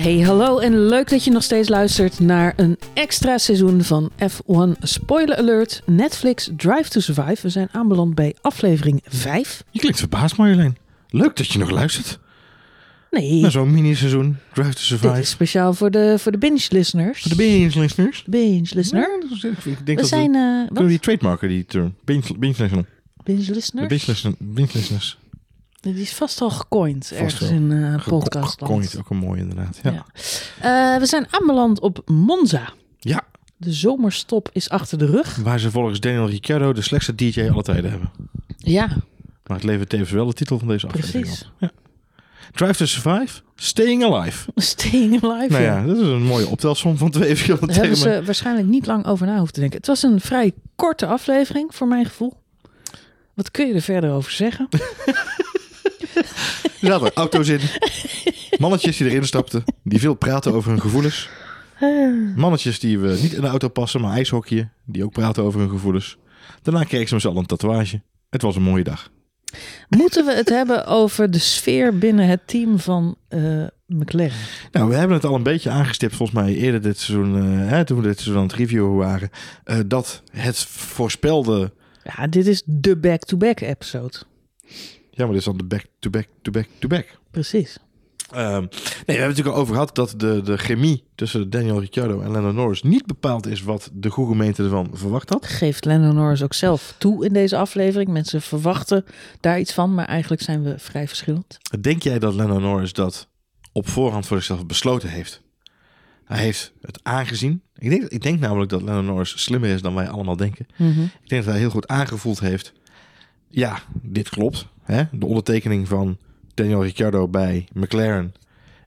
Hey, hallo en leuk dat je nog steeds luistert naar een extra seizoen van F1 Spoiler Alert Netflix Drive to Survive. We zijn aanbeland bij aflevering 5. Je klinkt verbaasd Marjolein. Leuk dat je nog luistert. Nee, Naar zo'n mini-seizoen, Drive to dit Survive. is speciaal voor de, voor de binge-listeners. Voor de binge-listeners. De binge-listener. Ja, dat is- ik denk We dat zijn, we... Kunnen we wat? die trademarken, die term? Binge- Binge-listener. Binge-listeners? binge-listener- binge-listeners. Die is vast al gecoind ergens wel. in eh Geko- podcast. Gecoind, ook een mooi inderdaad. Ja. Ja. we zijn aanbeland op Monza. Ja. De zomerstop is achter de rug. Waar ze volgens Daniel Ricciardo de slechtste DJ aller tijden hebben. Ja, Maar het levert tevens wel de titel van deze aflevering Precies. op. Ja. Drive to Survive, Staying Alive. staying alive. Nou ja. ja, dat is een mooie optelsom van twee verschillende Daar hebben ze waarschijnlijk niet lang over na hoeven te denken. Het was een vrij korte aflevering, voor mijn gevoel. Wat kun je er verder over zeggen? Er zaten auto's in. Mannetjes die erin stapten. Die veel praten over hun gevoelens. Mannetjes die we niet in de auto passen, maar ijshockeyen. Die ook praten over hun gevoelens. Daarna kregen ze allen een tatoeage. Het was een mooie dag. Moeten we het hebben over de sfeer binnen het team van eh, McLaren? Nou, we hebben het al een beetje aangestipt volgens mij eerder dit seizoen. eh, hè, toen we dit seizoen aan het reviewen waren. eh, dat het voorspelde... Ja, dit is de back-to-back episode. Ja, maar dit is dan de back-to-back-to-back-to-back. Precies. Ehm, nee, we hebben het natuurlijk al over gehad dat de, de chemie tussen Daniel Ricciardo en Lando Norris niet bepaald is wat de goede gemeente ervan verwacht had. Geeft Lennon Norris ook zelf toe in deze aflevering. Mensen verwachten daar iets van, maar eigenlijk zijn we vrij verschillend. Denk jij dat Lando Norris dat op voorhand voor zichzelf besloten heeft? Hij heeft het aangezien. Ik denk, ik denk namelijk dat Lando Norris slimmer is dan wij allemaal denken. Ik denk dat hij heel goed aangevoeld heeft. Ja, dit klopt. Hè? De ondertekening van Daniel Ricciardo bij McLaren.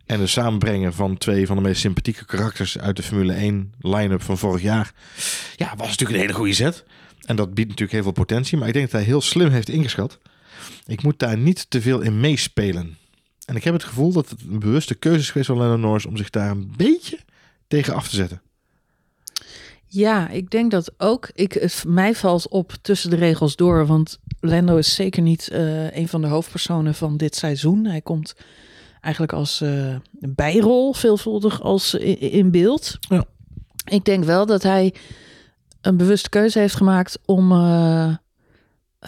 En het samenbrengen van twee van de meest sympathieke karakters uit de Formule 1 line-up van vorig jaar. Ja, was natuurlijk een hele goede zet. En dat biedt natuurlijk heel veel potentie. Maar ik denk dat hij heel slim heeft ingeschat. Ik moet daar niet te veel in meespelen. En ik heb het gevoel dat het een bewuste keuze is geweest van Lennon Norris om zich daar een beetje tegen af te zetten. Ja, ik denk dat ook. Ik, het, mij valt op tussen de regels door, want Lando is zeker niet eh, een van de hoofdpersonen van dit seizoen. Hij komt eigenlijk als eh, bijrol veelvuldig als in, in beeld. Ja. Ik denk wel dat hij een bewuste keuze heeft gemaakt om, eh,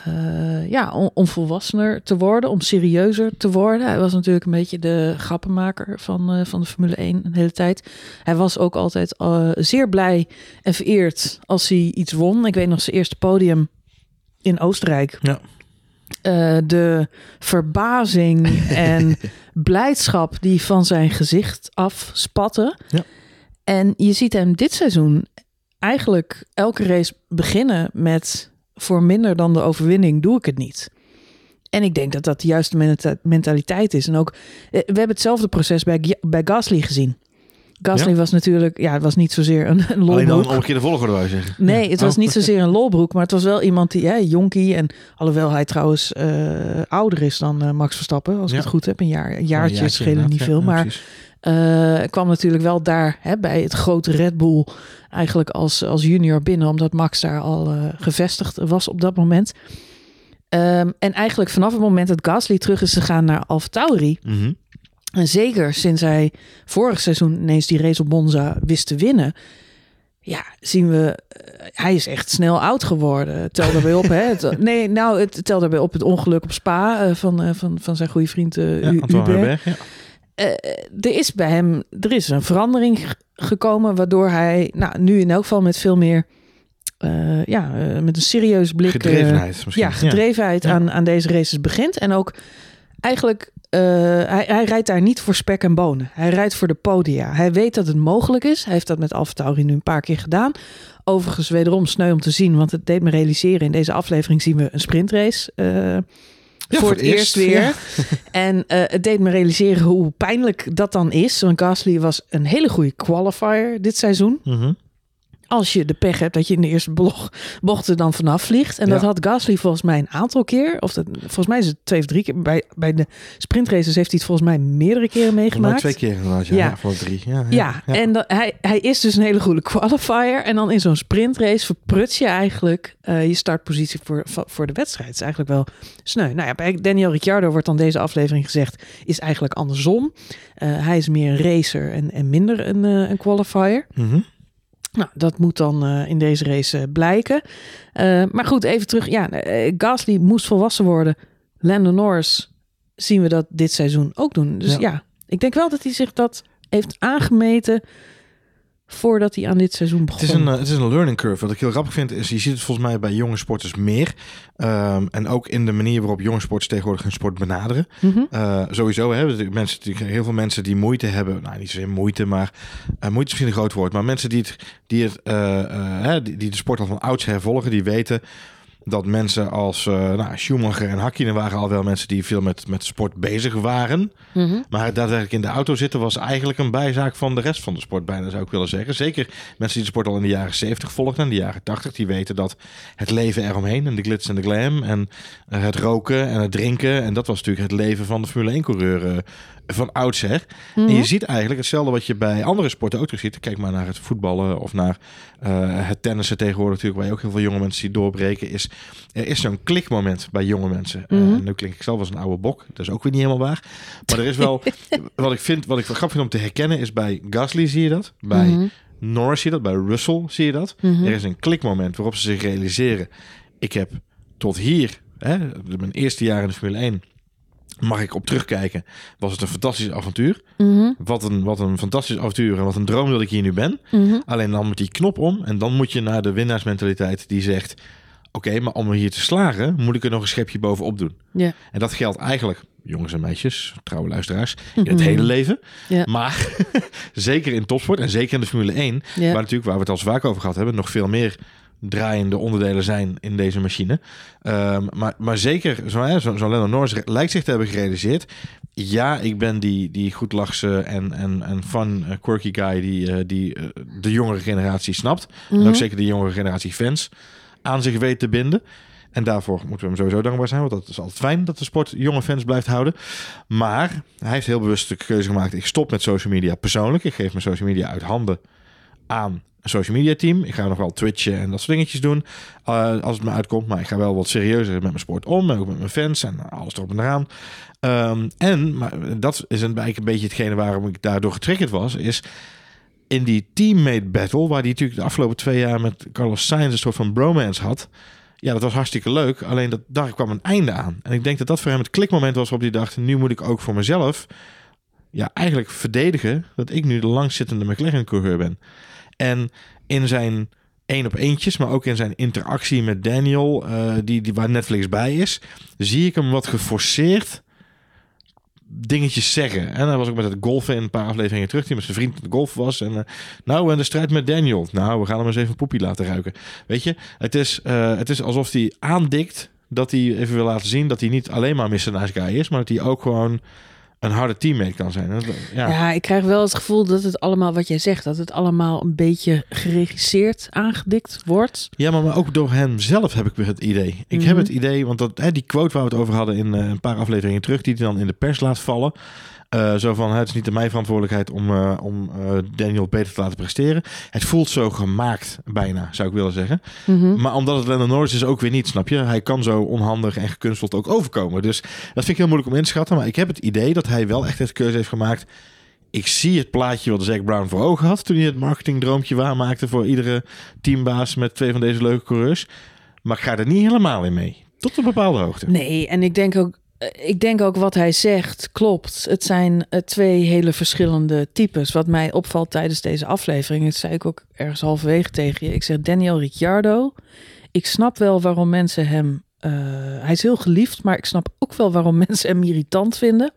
eh, ja, om, om volwassener te worden, om serieuzer te worden. Hij was natuurlijk een beetje de grappenmaker van, eh, van de Formule 1 een hele tijd. Hij was ook altijd eh, zeer blij en vereerd als hij iets won. Ik weet nog zijn eerste podium in Oostenrijk. Ja. De verbazing en blijdschap die van zijn gezicht afspatte. Ja. En je ziet hem dit seizoen eigenlijk elke race beginnen met voor minder dan de overwinning doe ik het niet. En ik denk dat dat de juiste menta- mentaliteit is. En ook, eh, we hebben hetzelfde proces bij, bij Gasly gezien. Gasly Ja. was natuurlijk, ja, het was niet zozeer een, een Alleen dan lolbroek. om een keer de volgorde wou je zeggen. Nee, het was niet zozeer een lolbroek, maar het was wel iemand die, hè, jonkie. En alhoewel hij trouwens eh, ouder is dan eh, Max Verstappen, als Ja. ik het goed heb. Een jaar, een jaartje, jaartje schelen niet veel. ja, maar eh, kwam natuurlijk wel daar hè, bij het grote Red Bull eigenlijk als, als junior binnen, omdat Max daar al gevestigd was op dat moment. Ehm, en eigenlijk vanaf het moment dat Gasly terug is gegaan naar AlphaTauri, Mhm. En zeker sinds hij vorig seizoen ineens die race op Monza wist te winnen. Ja, zien we, eh, hij is echt snel oud geworden. Tel daarbij op, hè? Het, nee, nou, het tel daarbij op het ongeluk op Spa eh, van, eh, van, van zijn goede vriend eh Ja, Hubert. Ja. Eh, er is bij hem, er is een verandering gekomen, waardoor hij, nou, nu in elk geval met veel meer, ja, met een serieus blik. Gedrevenheid misschien. ja, gedrevenheid Ja. Aan, aan deze races begint. En ook eigenlijk, eh, hij, hij rijdt daar niet voor spek en bonen. Hij rijdt voor de podia. Hij weet dat het mogelijk is. Hij heeft dat met AlphaTauri nu een paar keer gedaan. Overigens wederom sneu om te zien, want het deed me realiseren. In deze aflevering zien we een sprintrace. eh, Ja, voor het eerst weer. En eh, het deed me realiseren hoe pijnlijk dat dan is. Want Gasly was een hele goede qualifier dit seizoen. Mhm. Als je de pech hebt dat je in de eerste bocht, er dan vanaf vliegt. En dat had Gasly volgens mij een aantal keer. Of dat, volgens mij is het twee of drie keer. Bij, bij de sprintraces heeft hij het volgens mij meerdere keren meegemaakt. twee keer inderdaad, ja. Ja. ja. Voor drie. Ja, Ja, en dat, hij, hij is dus een hele goede qualifier. En dan in zo'n sprintrace verpruts je eigenlijk eh, je startpositie voor, voor de wedstrijd. Het is eigenlijk wel sneu. Nou ja, bij Daniel Ricciardo wordt dan deze aflevering gezegd, is eigenlijk andersom. Eh, hij is meer een racer en, en minder een, eh, een qualifier. Mhm. Nou, dat moet dan eh, in deze race eh, blijken. Eh, maar goed, even terug. Ja, Gasly moest volwassen worden. Lando Norris zien we dat dit seizoen ook doen. Dus Ja. ja, ik denk wel dat hij zich dat heeft aangemeten voordat hij aan dit seizoen begon. Het is, een, eh, het is een learning curve. Wat ik heel grappig vind, is je ziet het volgens mij bij jonge sporters meer. Ehm, en ook in de manier waarop jonge sporters tegenwoordig hun sport benaderen. Mhm. Eh, sowieso hebben mensen, heel veel mensen die moeite hebben. Nou, niet zozeer moeite, maar eh, moeite is misschien een groot woord. Maar mensen die, het, die, het, die, die de sport al van oudsher volgen, die weten dat mensen als eh nou, Schumacher en Hakkinen waren al wel mensen die veel met, met sport bezig waren. Mhm. Maar daadwerkelijk in de auto zitten was eigenlijk een bijzaak van de rest van de sport, bijna zou ik willen zeggen. Zeker mensen die de sport al in de jaren 70 volgden en de jaren 80, die weten dat het leven eromheen en de glitz en de glam en eh, het roken en het drinken. En dat was natuurlijk het leven van de Formule 1-coureur eh, van oudsher. Mhm. En je ziet eigenlijk hetzelfde wat je bij andere sporten ook terug ziet. Kijk maar naar het voetballen of naar eh, het tennissen tegenwoordig natuurlijk, waar je ook heel veel jonge mensen die doorbreken, is er is zo'n klikmoment bij jonge mensen. Eh, Mhm. nu klink ik zelf als een oude bok, dat is ook weer niet helemaal waar. Maar er is wel, wat ik vind, wat ik wel grappig vind om te herkennen, is bij Gasly zie je dat, bij Mhm. Norris zie je dat, bij Russell zie je dat. Mhm. Er is een klikmoment waarop ze zich realiseren, ik heb tot hier, hè, mijn eerste jaar in de Formule 1, mag ik op terugkijken, was het een fantastisch avontuur. Mhm. Wat een, wat een fantastisch avontuur en wat een droom dat ik hier nu ben. Mhm. Alleen dan moet die knop om en dan moet je naar de winnaarsmentaliteit die zegt... Oké, maar om hier te slagen moet ik er nog een schepje bovenop doen. Ja. En dat geldt eigenlijk, jongens en meisjes, trouwe luisteraars, in het Mhm. hele leven. Maar zeker in topsport en zeker in de Formule 1, Ja. waar natuurlijk, waar we het al vaak over gehad hebben, nog veel meer draaiende onderdelen zijn in deze machine. Ehm, maar, maar zeker, zo'n zo, zo, Lennon Norris lijkt zich te hebben gerealiseerd. Ja, ik ben die, die goedlachse en, en, en fun, eh, quirky guy die, eh, die eh, de jongere generatie snapt. En Mhm. ook zeker de jongere generatie fans aan zich weet te binden. En daarvoor moeten we hem sowieso dankbaar zijn. Want dat is altijd fijn dat de sport jonge fans blijft houden. Maar hij heeft heel bewust de keuze gemaakt. Ik stop met social media persoonlijk. Ik geef mijn social media uit handen aan een social media team. Ik ga nog wel twitchen en dat soort dingetjes doen. eh, als het me uitkomt. Maar ik ga wel wat serieuzer met mijn sport om. En ook met mijn fans en alles erop en eraan. Ehm, en, maar dat is een, eigenlijk een beetje hetgene waarom ik daardoor getriggerd was. Is in die teammate battle. Waar hij natuurlijk de afgelopen twee jaar met Carlos Sainz een soort van bromance had. Ja, dat was hartstikke leuk. Alleen dat, daar kwam een einde aan. En ik denk dat dat voor hem het klikmoment was waarop hij dacht... nu moet ik ook voor mezelf ja, eigenlijk verdedigen... dat ik nu de langzittende McLaren-coureur ben. En in zijn één op eentjes, maar ook in zijn interactie met Daniel... eh, die, die, waar Netflix bij is... zie ik hem wat geforceerd dingetjes zeggen. En hij was ook met het golfen in een paar afleveringen terug... die met zijn vriend aan het golfen was. En eh, nou, en de strijd met Daniel. Nou, we gaan hem eens even poepie laten ruiken. Weet je, het is, eh, het is alsof hij aandikt dat hij even wil laten zien dat hij niet alleen maar. Nice Guy is, maar dat hij ook gewoon een harde teammate kan zijn. Dat- Ja, Ja, ik krijg wel het gevoel dat het allemaal, wat jij zegt, dat het allemaal een beetje geregisseerd aangedikt wordt. ja maar, maar ook door hem zelf heb ik weer het idee. Ik Mhm. heb het idee, want dat, hè, die quote waar we het over hadden in eh, een paar afleveringen terug, die hij dan in de pers laat vallen. Eh, zo van, het is niet mijn verantwoordelijkheid om, eh, om eh, Daniel beter te laten presteren. Het voelt zo gemaakt, bijna, zou ik willen zeggen. Mhm. Maar omdat het Lennon Norris is ook weer niet, snap je? Hij kan zo onhandig en gekunsteld ook overkomen. Dus dat vind ik heel moeilijk om in te schatten. Maar ik heb het idee dat hij wel echt de keuze heeft gemaakt. Ik zie het plaatje wat Zack Brown voor ogen had toen hij het marketingdroompje waarmaakte voor iedere teambaas met twee van deze leuke coureurs. Maar ik ga er niet helemaal in mee. Tot een bepaalde hoogte. Nee, en ik denk ook, ik denk ook wat hij zegt klopt. Het zijn eh, twee hele verschillende types. Wat mij opvalt tijdens deze aflevering, dat zei ik ook ergens halverwege tegen je. Ik zeg Daniel Ricciardo. Ik snap wel waarom mensen hem. eh, hij is heel geliefd, maar ik snap ook wel waarom mensen hem irritant vinden.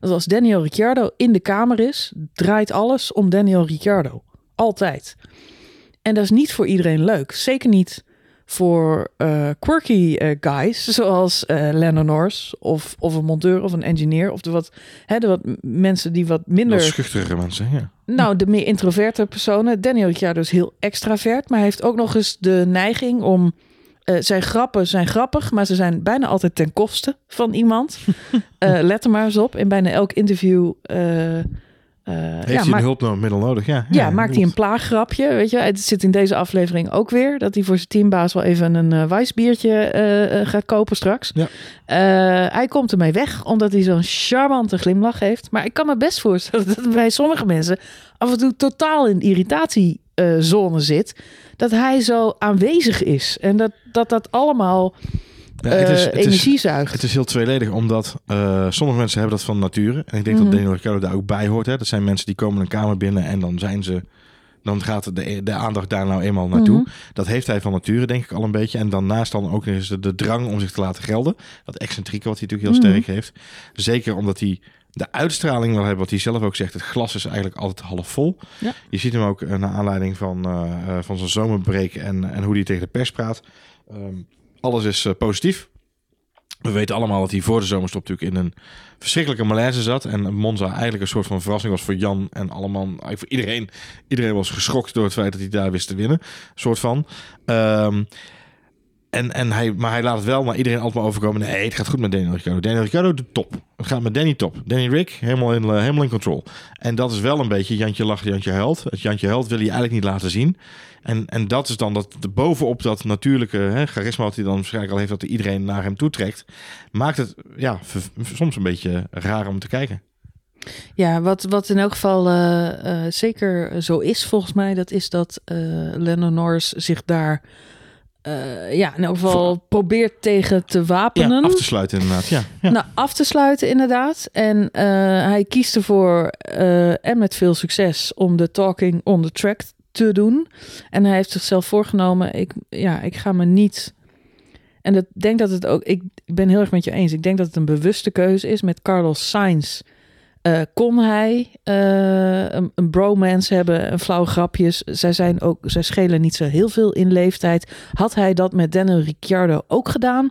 Want als Daniel Ricciardo in de kamer is, draait alles om Daniel Ricciardo. Altijd. En dat is niet voor iedereen leuk. Zeker niet voor uh, quirky uh, guys, zoals uh, Lennon Norris of, of een monteur of een engineer of de wat, hè, de wat mensen die wat minder... Schuchtere mensen, ja. Nou, de meer introverte personen. Daniel Ricciardo is heel extravert, maar hij heeft ook nog eens de neiging om... zijn grappen zijn grappig, maar ze zijn bijna altijd ten koste van iemand. let er maar eens op. In bijna elk interview uh, Heeft ja, hij een hulpmiddel nodig? Ja, ja, ja maakt hij een plaaggrapje. Weet je, het zit in deze aflevering ook weer dat hij voor zijn teambaas wel even een uh, wijsbiertje uh, gaat kopen straks. Ja. hij komt ermee weg omdat hij zo'n charmante glimlach heeft. Maar ik kan me best voorstellen dat bij sommige mensen af en toe totaal in irritatiezone zit. Dat hij zo aanwezig is en dat dat, dat allemaal ja, het is, het energie zuigt. Het is heel tweeledig, omdat uh, sommige mensen hebben dat van nature. En ik denk dat mhm. Daniel Ricciardo daar ook bij hoort. Hè. Dat zijn mensen die komen een kamer binnen en dan zijn ze... Dan gaat de, de aandacht daar nou eenmaal naartoe. Mhm. Dat heeft hij van nature, denk ik al een beetje. En dan naast dan ook eens de drang om zich te laten gelden. Dat excentrieke wat hij natuurlijk heel sterk mhm. heeft. Zeker omdat hij de uitstraling wil hebben, wat hij zelf ook zegt. Het glas is eigenlijk altijd half vol. Ja. Je ziet hem ook uh, naar aanleiding van, uh, van zijn zomerbreak en, en hoe hij tegen de pers praat. Um, alles is uh, positief. We weten allemaal dat hij voor de zomerstop natuurlijk in een verschrikkelijke malaise zat. En Monza eigenlijk een soort van verrassing was voor Jan en allemaal. Voor iedereen. Iedereen was geschokt door het feit dat hij daar wist te winnen. Soort van. Um, en, en hij, maar hij laat het wel maar iedereen altijd maar overkomen. Nee, het gaat goed met Daniel Ricciardo. Daniel Ricciardo de top. Het gaat met Danny top. Danny Rick helemaal in, uh, helemaal in control. En dat is wel een beetje Jantje lacht, Jantje held. Het Jantje held wil hij eigenlijk niet laten zien. En, en dat is dan dat de bovenop dat natuurlijke hè, charisma wat hij dan waarschijnlijk al heeft, dat iedereen naar hem toe trekt, maakt het ja, soms een beetje raar om te kijken. Ja, wat, wat in elk geval uh, uh, zeker zo is volgens mij, dat is dat uh, Lennon Norris zich daar ja, in elk geval probeert tegen te wapenen. Ja, af te sluiten inderdaad, ja. ja. Nou, af te sluiten inderdaad. En hij kiest ervoor, en met veel succes, om de talking on the track te doen. En hij heeft zichzelf voorgenomen, ik, ja, ik ga me niet... En ik denk dat het ook, ik, ben heel erg met je eens. Ik denk dat het een bewuste keuze is. Met Carlos Sainz uh, kon hij uh, een, een, bromance hebben, een flauwe grapjes. Zij zijn ook, zij schelen niet zo heel veel in leeftijd. Had hij dat met Daniel Ricciardo ook gedaan?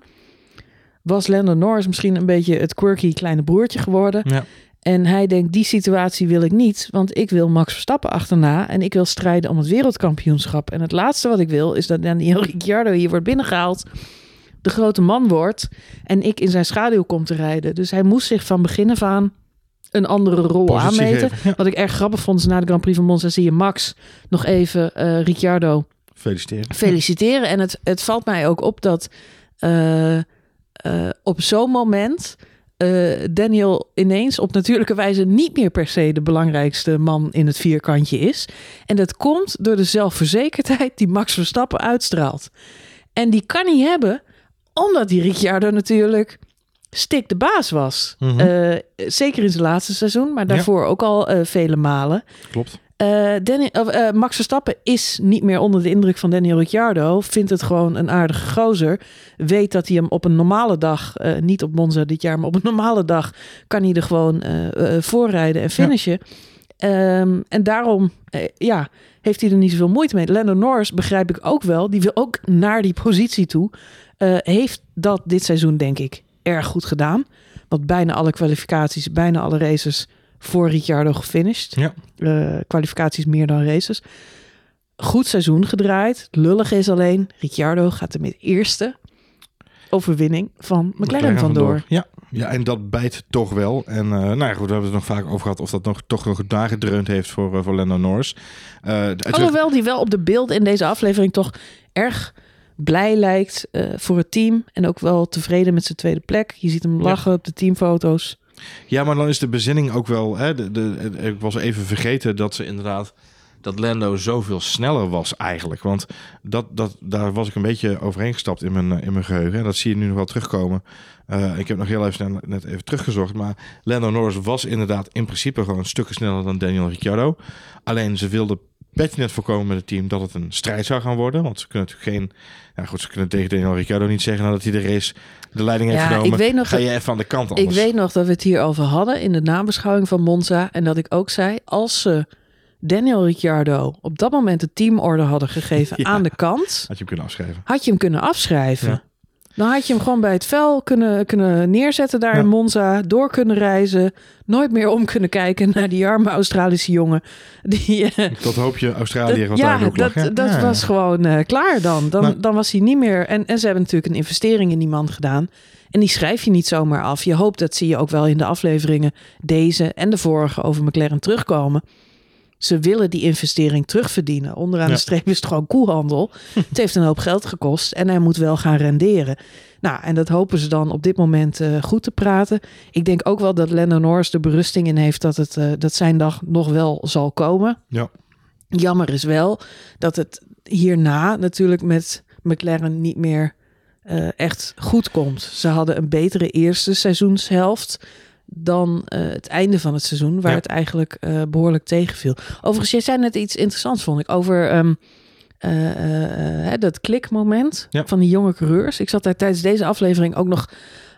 Was Lando Norris misschien een beetje het quirky kleine broertje geworden? Ja. En hij denkt, die situatie wil ik niet, want ik wil Max Verstappen achterna en ik wil strijden om het wereldkampioenschap. En het laatste wat ik wil is dat Daniel Ricciardo hier wordt binnengehaald, de grote man wordt en ik in zijn schaduw kom te rijden. Dus hij moest zich van begin af aan een andere rol aanmeten. Wat ik erg grappig vond, is na de Grand Prix van Monza zie je Max nog even uh, Ricciardo feliciteren. feliciteren. En het, het valt mij ook op dat uh, uh, op zo'n moment uh, Daniel ineens op natuurlijke wijze niet meer per se de belangrijkste man in het vierkantje is. En dat komt door de zelfverzekerdheid die Max Verstappen uitstraalt. En die kan hij hebben omdat die Ricciardo natuurlijk stik de baas was. Mm -hmm. zeker in zijn laatste seizoen, maar daarvoor ook al uh, vele malen. Klopt. Uh, Danny, uh, Max Verstappen is niet meer onder de indruk van Daniel Ricciardo. Vindt het gewoon een aardige gozer. Weet dat hij hem op een normale dag, uh, niet op Monza dit jaar, maar op een normale dag, kan hij er gewoon voorrijden en finishen. Ja. Um, en daarom ja, heeft hij er niet zoveel moeite mee. Lando Norris begrijp ik ook wel. Die wil ook naar die positie toe. heeft dat dit seizoen, denk ik, erg goed gedaan. Want bijna alle kwalificaties, bijna alle races voor Ricciardo gefinished. Ja. Uh, kwalificaties meer dan races. Goed seizoen gedraaid. Lullig is alleen, Ricciardo gaat er met eerste overwinning van McLaren, vandoor. Ja, ja, en dat bijt toch wel. En uh, nou ja, goed, we hebben het nog vaak over gehad of dat nog toch nog nagedreund heeft voor, uh, voor Lando Norris. Uh, Alhoewel die wel op de beeld in deze aflevering toch erg blij lijkt voor het team. En ook wel tevreden met zijn tweede plek. Je ziet hem lachen op de teamfoto's. Ja, maar dan is de bezinning ook wel. Hè, de, de, ik was even vergeten dat ze inderdaad. Dat Lando zoveel sneller was eigenlijk. Want dat, dat, daar was ik een beetje overheen gestapt in mijn, in mijn geheugen. dat zie je nu nog wel terugkomen. Uh, ik heb nog heel even net even teruggezocht. Maar Lando Norris was inderdaad in principe gewoon stukken sneller dan Daniel Ricciardo. Alleen ze wilden net voorkomen met het team dat het een strijd zou gaan worden. Want ze kunnen natuurlijk geen. Ja, goed, ze kunnen tegen Daniel Ricciardo niet zeggen nadat hij de race de leiding heeft ja, genomen. Ik weet nog ga je even aan de kant anders. Ik weet nog dat we het hier over hadden in de nabeschouwing van Monza. En dat ik ook zei, als ze Daniel Ricciardo op dat moment de teamorde hadden gegeven Ja. aan de kant, Had je hem kunnen afschrijven. had je hem kunnen afschrijven. Ja. Dan had je hem gewoon bij het vel kunnen, kunnen neerzetten daar Ja. in Monza, door kunnen reizen, nooit meer om kunnen kijken naar die arme Australische jongen. Die, eh, Dat hoop je Australië wat ja, daar ook dat, lag, dat Ja, was gewoon eh, klaar dan. Dan, Maar- dan was hij niet meer. En, en ze hebben natuurlijk een investering in die man gedaan. En die schrijf je niet zomaar af. Je hoopt, dat zie je ook wel in de afleveringen, deze en de vorige over McLaren terugkomen. Ze willen die investering terugverdienen. Onderaan Ja. de streep is het gewoon koehandel. het heeft een hoop geld gekost en hij moet wel gaan renderen. Nou, en dat hopen ze dan op dit moment eh, goed te praten. Ik denk ook wel dat Lando Norris de berusting in heeft dat, het, eh, dat zijn dag nog wel zal komen. Ja. Jammer is wel dat het hierna natuurlijk met McLaren niet meer eh, echt goed komt. Ze hadden een betere eerste seizoenshelft dan eh, het einde van het seizoen, waar Ja. het eigenlijk eh, behoorlijk tegenviel. Overigens, jij zei net iets interessants, vond ik, over hè, dat klikmoment Ja. van die jonge coureurs. Ik zat daar tijdens deze aflevering ook nog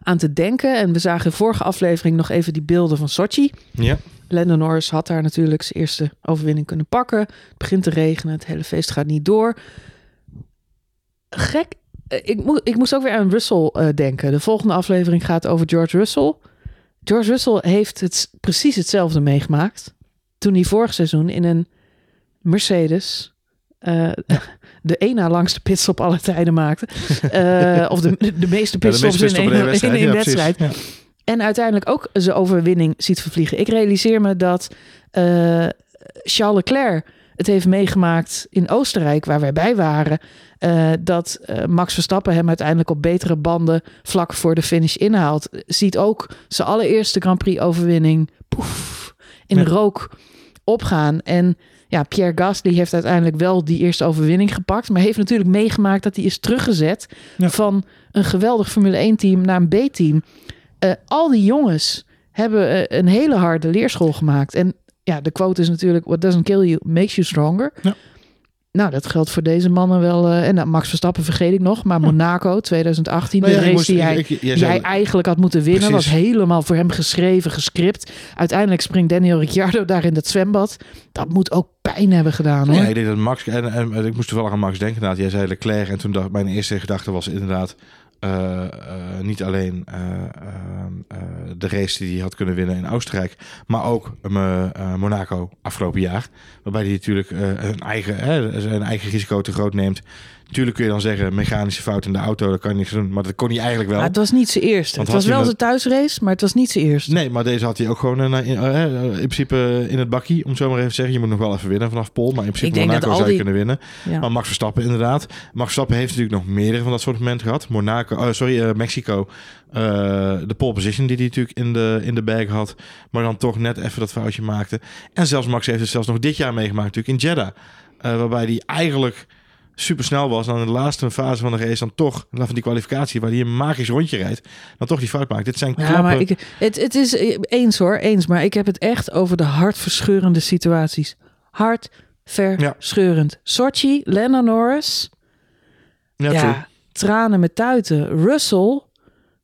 aan te denken. En we zagen in de vorige aflevering nog even die beelden van Sochi. Ja. Lando Norris had daar natuurlijk zijn eerste overwinning kunnen pakken. Het begint te regenen, het hele feest gaat niet door. Gek. Ik, mo ik moest ook weer aan Russell denken. De volgende aflevering gaat over George Russell. George Russell heeft het precies hetzelfde meegemaakt. Toen hij vorig seizoen in een Mercedes eh, de één na langste pitstop alle tijden maakte. Eh, of de, de meeste Ja, pitstops meeste in één, in ja, precies. wedstrijd. Ja. En uiteindelijk ook zijn overwinning ziet vervliegen. Ik realiseer me dat eh, Charles Leclerc het heeft meegemaakt in Oostenrijk, waar wij bij waren. eh, dat eh, Max Verstappen hem uiteindelijk op betere banden vlak voor de finish inhaalt. Ziet ook zijn allereerste Grand Prix overwinning poef, in Ja. rook opgaan. En ja, Pierre Gasly heeft uiteindelijk wel die eerste overwinning gepakt. Maar heeft natuurlijk meegemaakt dat hij is teruggezet Ja. van een geweldig Formule 1 team naar een B-team. Eh, al die jongens hebben een hele harde leerschool gemaakt. En ja, de quote is natuurlijk: What doesn't kill you makes you stronger. Ja. Nou, dat geldt voor deze mannen wel. eh, en nou, Max Verstappen vergeet ik nog. Maar Monaco 2018, Nou de race moest- die, hij, ik- ik- jij die zei- hij eigenlijk had moeten winnen, Precies. was helemaal voor hem geschreven, gescript. Uiteindelijk springt Daniel Ricciardo daar in dat zwembad. Dat moet ook pijn hebben gedaan hoor. Ja, ik denk dat Max, en, en, en ik moest toevallig aan Max denken inderdaad. Jij zei Leclerc en toen dacht mijn eerste gedachte was inderdaad eh, eh, niet alleen de race die hij had kunnen winnen in Oostenrijk, maar ook eh, eh, Monaco afgelopen jaar. Waarbij hij natuurlijk eh, een eigen, hè, zijn eigen risico te groot neemt. Natuurlijk kun je dan zeggen, mechanische fout in de auto, dat kan je niks doen. Maar dat kon hij eigenlijk wel. Maar het was niet zijn eerste. Want het was wel zijn thuisrace, maar het was niet zijn eerste. Nee, maar deze had hij ook gewoon in, in principe in het bakkie, om zo maar even te zeggen. Je moet nog wel even winnen vanaf Pol, maar in principe Monaco zou je die- kunnen winnen. Ja. Maar Max Verstappen inderdaad. Max Verstappen heeft natuurlijk nog meerdere van dat soort momenten gehad. Monaco, oh, sorry, Mexico. Eh, de pole position die hij natuurlijk in de, in de bag had. Maar dan toch net even dat foutje maakte. En zelfs Max heeft het zelfs nog dit jaar meegemaakt natuurlijk in Jeddah. Eh, waarbij hij eigenlijk super snel was. En dan in de laatste fase van de race dan toch, na van die kwalificatie, waar hij een magisch rondje rijdt, dan toch die fout maakt. Dit zijn Ja, klappen. maar ik, het, het is eh, eens hoor, eens. Maar ik heb het echt over de hartverscheurende situaties. Hartverscheurend. Sochi, Lando Norris. ja, Ja, true. tranen met tuiten. Russell,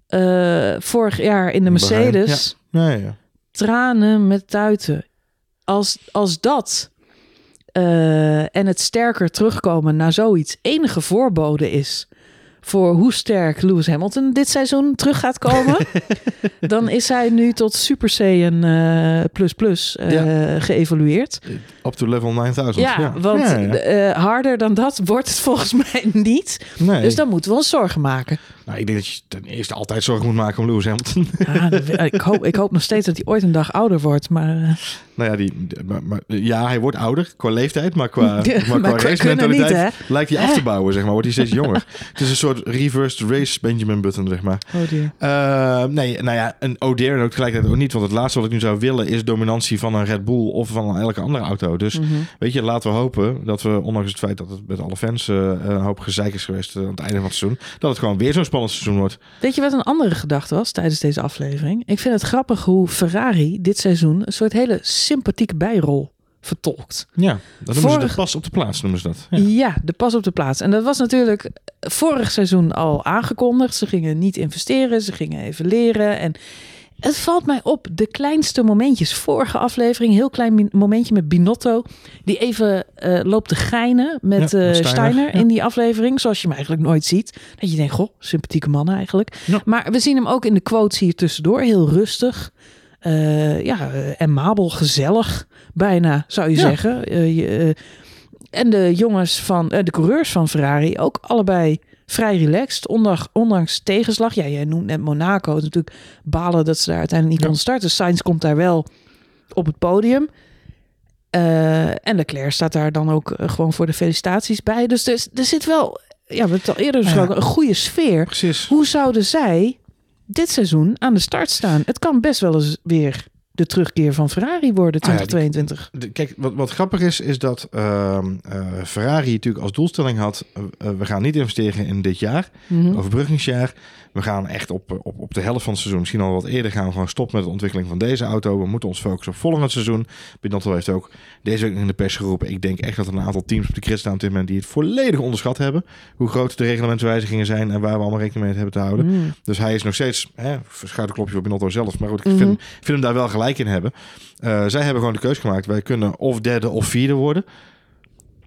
eh, vorig jaar in de Mercedes. Ja, ja. Tranen met tuiten. Als, als dat eh, en het sterker terugkomen naar zoiets enige voorbode is voor hoe sterk Lewis Hamilton dit seizoen terug gaat komen, dan is hij nu tot Super Saiyan eh plus plus Ja. geëvolueerd. Up to level 9000. Ja, want Ja, eh, harder dan dat wordt het volgens mij niet. Nee. Dus dan moeten we ons zorgen maken. Nou, ik denk dat je ten eerste altijd zorgen moet maken om Lewis Hamilton. Ja, dat- ik, hoop, ik hoop nog steeds dat hij ooit een dag ouder wordt. Maar eh, nou ja, die, maar, maar- ja, hij wordt ouder qua leeftijd, maar qua, maar Maar qua qua race kunnen niet, mentaliteit hè? lijkt hij af te bouwen, zeg maar. Wordt hij steeds jonger. Het is een soort reversed race Benjamin Button, zeg maar. oh dear. Eh, nee, nou ja, een O'Dare en ook tegelijkertijd ook niet. Want het laatste wat ik nu zou willen is dominantie van een Red Bull of van elke andere auto. Dus Mhm. weet je, laten we hopen dat we, ondanks het feit dat het met alle fans eh, een hoop gezeik is geweest aan het einde van het seizoen, dat het gewoon weer zo'n seizoen wordt. Weet je wat een andere gedachte was tijdens deze aflevering? Ik vind het grappig hoe Ferrari dit seizoen een soort hele sympathieke bijrol vertolkt. Ja, dat noemen ze Vorig- de pas op de plaats, noemen ze dat. Ja. Ja. de pas op de plaats. En dat was natuurlijk vorig seizoen al aangekondigd. Ze gingen niet investeren, ze gingen even leren. En Het valt mij op, de kleinste momentjes. Vorige aflevering, heel klein momentje met Binotto. Die even uh, loopt te geinen met, ja, Steiner, Steiner in die aflevering. Zoals je hem eigenlijk nooit ziet. Dat je denkt, goh, sympathieke man eigenlijk. Maar we zien hem ook in de quotes hier tussendoor. Heel rustig. Uh, ja, en mabel, gezellig. Bijna, zou je zeggen. Je, en de jongens van, de coureurs van Ferrari ook allebei vrij relaxed, ondanks, ondanks tegenslag. Ja, jij noemt net Monaco. Het natuurlijk balen dat ze daar uiteindelijk niet konden starten. Sainz komt daar wel op het podium. Uh, en Leclerc staat daar dan ook uh, gewoon voor de felicitaties bij. Dus er, er zit wel, ja, we hebben het al eerder besproken, een goede sfeer. Precies. Hoe zouden zij dit seizoen aan de start staan? Het kan best wel eens weer de terugkeer van Ferrari worden 2022. Ah, kijk, wat, wat grappig is, is dat uh, Ferrari natuurlijk als doelstelling had: uh, we gaan niet investeren in dit jaar, mm overbruggingsjaar. We gaan echt op, op, op de helft van het seizoen, misschien al wat eerder, gaan we gewoon stoppen met de ontwikkeling van deze auto. We moeten ons focussen op volgend seizoen. Binotto heeft ook deze week in de pers geroepen. Ik denk echt dat er een aantal teams op de grid staan op dit moment die het volledig onderschat hebben. Hoe groot de reglementswijzigingen zijn en waar we allemaal rekening mee hebben te houden. Mhm. Dus hij is nog steeds, hè, klopje voor Binotto zelf. Maar goed, ik vind, mhm. vind hem daar wel gelijk in hebben. Uh, zij hebben gewoon de keus gemaakt. Wij kunnen of derde of vierde worden.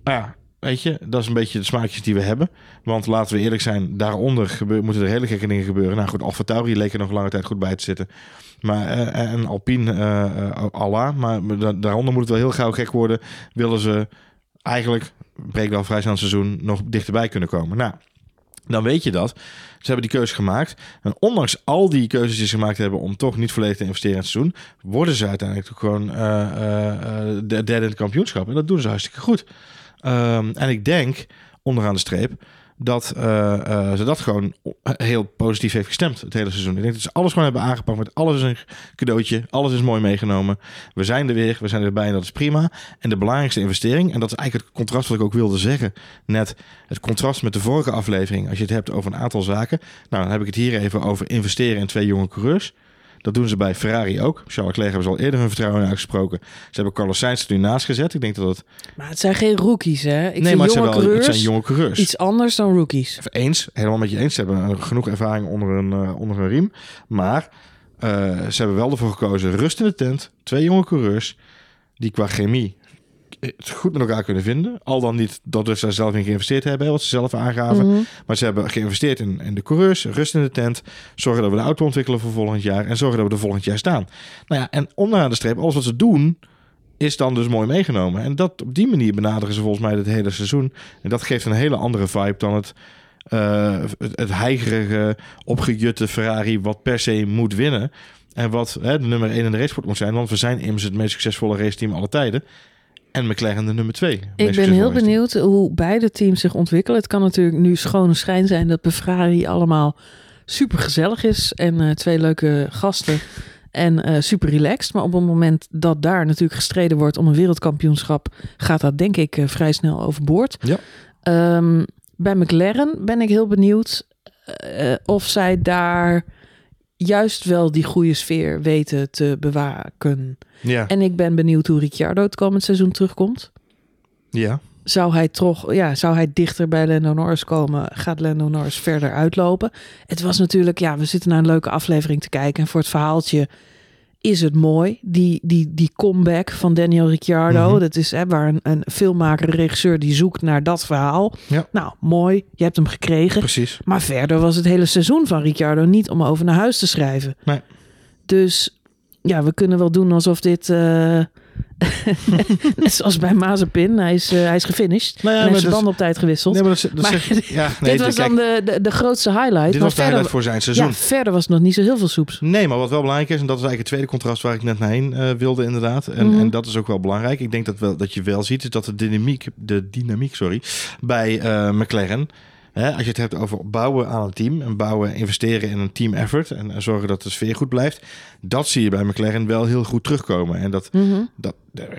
ja, Weet je, dat is een beetje de smaakjes die we hebben. Want laten we eerlijk zijn, daaronder gebeur, moeten er hele gekke dingen gebeuren. Nou goed, Alfa Tauri leek er nog lange tijd goed bij te zitten. Maar, uh, en Alpine, uh, Allah. Maar daaronder moet het wel heel gauw gek worden. Willen ze eigenlijk, breek wel vrij snel seizoen, nog dichterbij kunnen komen. Nou, dan weet je dat. Ze hebben die keuze gemaakt. En ondanks al die keuzes die ze gemaakt hebben om toch niet volledig te investeren in het seizoen, worden ze uiteindelijk gewoon de derde in het kampioenschap. En dat doen ze hartstikke goed. Um, en ik denk, onderaan de streep, dat uh, uh, ze dat gewoon heel positief heeft gestemd het hele seizoen. Ik denk dat ze alles gewoon hebben aangepakt met alles een cadeautje. Alles is mooi meegenomen. We zijn er weer, we zijn erbij en dat is prima. En de belangrijkste investering, en dat is eigenlijk het contrast wat ik ook wilde zeggen. Net het contrast met de vorige aflevering. Als je het hebt over een aantal zaken. Nou, dan heb ik het hier even over investeren in twee jonge coureurs. Dat doen ze bij Ferrari ook. Charles Leclerc hebben ze al eerder hun vertrouwen uitgesproken. Ze hebben Carlos Sainz er nu naast gezet. Ik denk dat het... Maar het zijn geen rookies, hè? Ik nee, maar het zijn, wel, coureurs, het zijn jonge coureurs. Iets anders dan rookies. Eens, helemaal met je eens. Ze hebben genoeg ervaring onder een, uh, onder een riem. Maar uh, ze hebben wel ervoor gekozen rust in de tent. Twee jonge coureurs die qua chemie het goed met elkaar kunnen vinden. Al dan niet dat ze daar zelf in geïnvesteerd hebben, wat ze zelf aangaven. Mhm. Maar ze hebben geïnvesteerd in, in de coureurs, rust in de tent. Zorgen dat we de auto ontwikkelen voor volgend jaar. En zorgen dat we er volgend jaar staan. Nou ja, en onderaan de streep, alles wat ze doen, is dan dus mooi meegenomen. En dat op die manier benaderen ze volgens mij het hele seizoen. En dat geeft een hele andere vibe dan het, uh, het, het heigerige, opgejutte Ferrari wat per se moet winnen. En wat hè, de nummer 1 in de racesport moet zijn. Want we zijn immers het meest succesvolle raceteam alle tijden. En McLaren de nummer twee. Ik ben heel benieuwd hoe beide teams zich ontwikkelen. Het kan natuurlijk nu schone schijn zijn dat bij Ferrari allemaal super gezellig is. En uh, twee leuke gasten. En uh, super relaxed. Maar op het moment dat daar natuurlijk gestreden wordt om een wereldkampioenschap, gaat dat denk ik uh, vrij snel overboord. Ja. Um, bij McLaren ben ik heel benieuwd of zij daar juist wel die goede sfeer weten te bewaken. Ja. En ik ben benieuwd hoe Ricciardo het komend seizoen terugkomt. Ja. Zou hij toch, ja, zou hij dichter bij Lando Norris komen? Gaat Lando Norris verder uitlopen? Het was natuurlijk, ja, we zitten naar een leuke aflevering te kijken. En voor het verhaaltje is het mooi. Die, die, die comeback van Daniel Ricciardo. Mhm. Dat is hè, waar een, een filmmaker, een regisseur die zoekt naar dat verhaal. Ja. Nou, mooi. Je hebt hem gekregen. Precies. Maar verder was het hele seizoen van Ricciardo niet om over naar huis te schrijven. Nee. Dus ja, we kunnen wel doen alsof dit... Uh, Net zoals bij Mazepin. Hij is, uh, hij is gefinished. Nou ja, en heeft zijn band op tijd gewisseld. Nee, maar dat, dat zeg, ja, nee, dit was dan de, de, de, grootste highlight. Dit was de verder, highlight voor zijn seizoen. Ja, verder was het nog niet zo heel veel soeps. Nee, maar wat wel belangrijk is... en dat is eigenlijk het tweede contrast waar ik net naar heen uh, wilde inderdaad. En, mm -hmm. en dat is ook wel belangrijk. Ik denk dat, wel, dat je wel ziet... is dat de dynamiek, de dynamiek sorry, bij uh, McLaren... Hè, als je het hebt over bouwen aan een team en bouwen, investeren in een team effort en, en, zorgen dat de sfeer goed blijft, dat zie je bij McLaren wel heel goed terugkomen. En dat, mm -hmm. dat,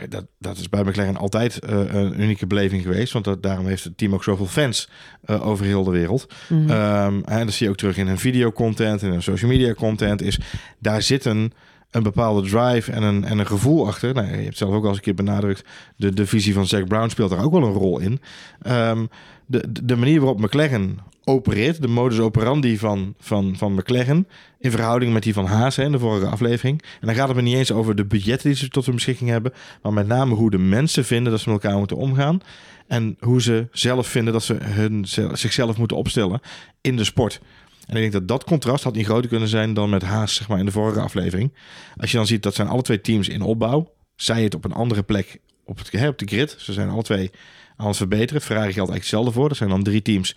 dat, dat is bij McLaren altijd uh, een unieke beleving geweest, want dat, daarom heeft het team ook zoveel fans uh, over heel de wereld. Mm -hmm. um, en dat zie je ook terug in hun videocontent en hun social media content. Is daar zitten een bepaalde drive en een, en een gevoel achter. Nou, je hebt zelf ook al eens een keer benadrukt. De, de visie van Zack Brown speelt daar ook wel een rol in. Ehm, de, de manier waarop McLaren opereert, de modus operandi van, van, van McLaren, in verhouding met die van Haas in de vorige aflevering. En dan gaat het me niet eens over de budgetten die ze tot hun beschikking hebben, maar met name hoe de mensen vinden dat ze met elkaar moeten omgaan. En hoe ze zelf vinden dat ze hun, zichzelf moeten opstellen in de sport. En ik denk dat dat contrast had niet groter kunnen zijn dan met Haas zeg maar, in de vorige aflevering. Als je dan ziet dat zijn alle twee teams in opbouw. Zij het op een andere plek op, het, hè, op de grid. Ze zijn alle twee aan het verbeteren. Ferrari geldt eigenlijk hetzelfde voor. Er zijn dan drie teams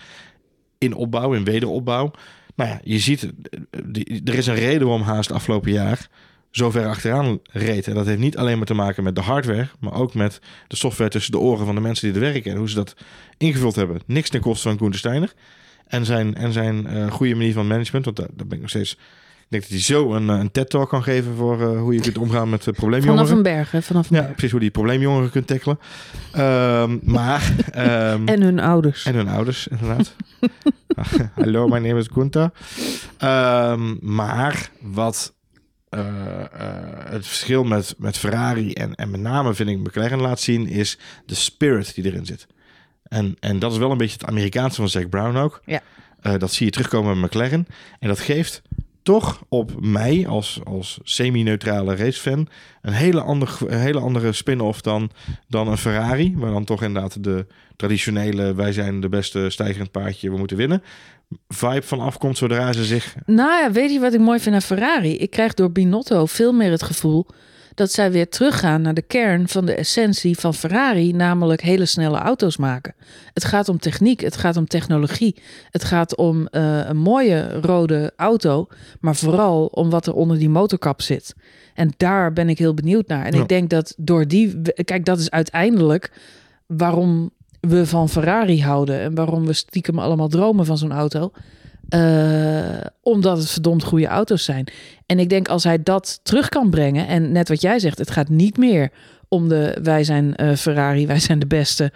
in opbouw, in wederopbouw. Nou ja, je ziet, er is een reden waarom Haas het afgelopen jaar zo ver achteraan reed. En dat heeft niet alleen maar te maken met de hardware, maar ook met de software tussen de oren van de mensen die er werken en hoe ze dat ingevuld hebben. Niks ten koste van Koen Steiner en zijn, en zijn uh, goede manier van management. Want daar, daar ben ik nog steeds ik denk dat hij zo een, eh, een TED-talk kan geven voor uh, hoe je kunt omgaan met probleemjongeren. Vanaf een berg, hè? Vanaf een ja, berg. precies hoe die probleemjongeren kunt tackelen. Um, maar... Um, en hun ouders. En hun ouders, inderdaad. Hallo, mijn naam is Gunther. Um, maar wat uh, het verschil met, met Ferrari en, en met name vind ik McLaren laat zien... is de spirit die erin zit. En, en dat is wel een beetje het Amerikaanse van Zack Brown ook. Ja. dat zie je terugkomen met McLaren. En dat geeft toch op mij als, als semi-neutrale racefan een hele, ander, een hele andere spin-off dan, dan een Ferrari. Waar dan toch inderdaad de traditionele wij zijn de beste stijgerend paardje, we moeten winnen. Vibe van afkomt zodra ze zich. Nou ja, weet je wat ik mooi vind aan Ferrari? Ik krijg door Binotto veel meer het gevoel dat zij weer teruggaan naar de kern van de essentie van Ferrari, namelijk hele snelle auto's maken. Het gaat om techniek, het gaat om technologie, het gaat om uh, een mooie rode auto, maar vooral om wat er onder die motorkap zit. En daar ben ik heel benieuwd naar. En ja. ik denk dat door die, kijk, dat is uiteindelijk waarom we van Ferrari houden en waarom we stiekem allemaal dromen van zo'n auto. Uh, omdat het verdomd goede auto's zijn. En ik denk als hij dat terug kan brengen. En net wat jij zegt, het gaat niet meer om de wij zijn uh, Ferrari, wij zijn de beste.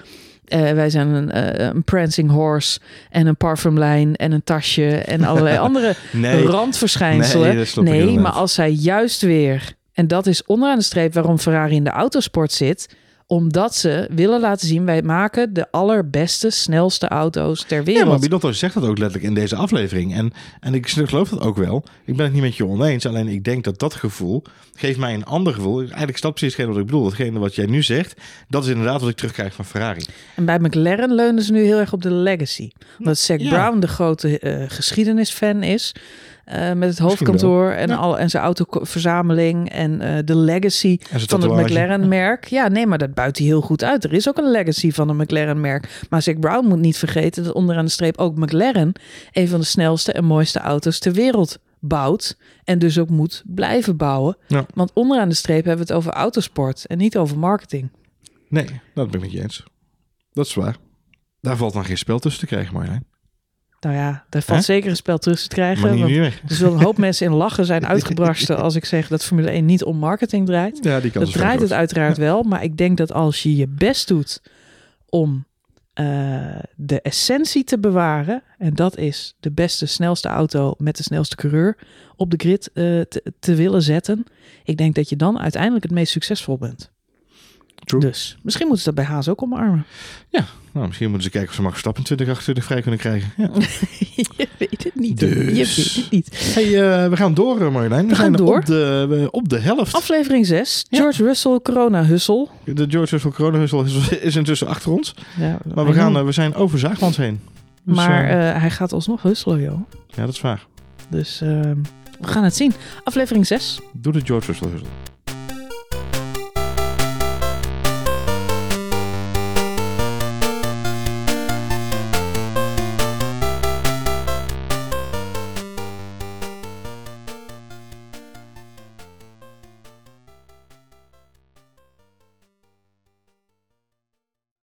Uh, wij zijn een, een, prancing horse en een parfumlijn en een tasje en allerlei andere nee, randverschijnselen. Nee, nee maar als zij juist weer, en dat is onderaan de streep waarom Ferrari in de autosport zit, omdat ze willen laten zien, wij maken de allerbeste, snelste auto's ter wereld. Ja, maar Binotto zegt dat ook letterlijk in deze aflevering. En, en ik geloof dat ook wel. Ik ben het niet met je oneens. Alleen ik denk dat dat gevoel geeft mij een ander gevoel. Eigenlijk dat precies hetgeen wat ik bedoel. Datgene wat jij nu zegt, dat is inderdaad wat ik terugkrijg van Ferrari. En bij McLaren leunen ze nu heel erg op de legacy. Omdat Zack Ja. Brown de grote uh, geschiedenisfan is. Uh, met het hoofdkantoor en, Ja. al, en zijn autoverzameling en uh, de legacy van het. McLaren-merk. Ja, nee, maar dat buit hij heel goed uit. Er is ook een legacy van een McLaren-merk. Maar Zack Brown moet niet vergeten dat onderaan de streep ook McLaren een van de snelste en mooiste auto's ter wereld bouwt. En dus ook moet blijven bouwen. Ja. Want onderaan de streep hebben we het over autosport en niet over marketing. Nee, dat ben ik met je eens. Dat is waar. Daar valt dan geen spel tussen te krijgen, Marjolein. Nou ja, daar valt Hè? zeker een spel terug te krijgen. Niet want er zullen een hoop mensen in lachen zijn uitgebarsten als ik zeg dat Formule 1 niet om marketing draait. Ja, die kan Dat draait het uiteraard wel, maar ik denk dat als je je best doet om eh, de essentie te bewaren, en dat is de beste, snelste auto met de snelste coureur op de grid eh, te, te willen zetten, ik denk dat je dan uiteindelijk het meest succesvol bent. True. Dus misschien moeten ze dat bij Haas ook omarmen. Nou, misschien moeten ze kijken of ze Max Verstappen in 2028 vrij kunnen krijgen. Ja. je weet het niet. Dus. Je weet het niet. Hey, eh, we gaan door, eh, Marjolein. We, We gaan zijn door. Op, de, op de helft. Aflevering 6. Ja. George Russell, corona hussel. De George Russell Corona Hussel is, is intussen achter ons. Ja, Maar we, gaan, eh, we zijn over Zaagmans heen. Dus, maar hij gaat alsnog husselen, joh. ja, dat is waar. Dus eh, we gaan het zien. Aflevering 6. Doe de George Russell Hussel.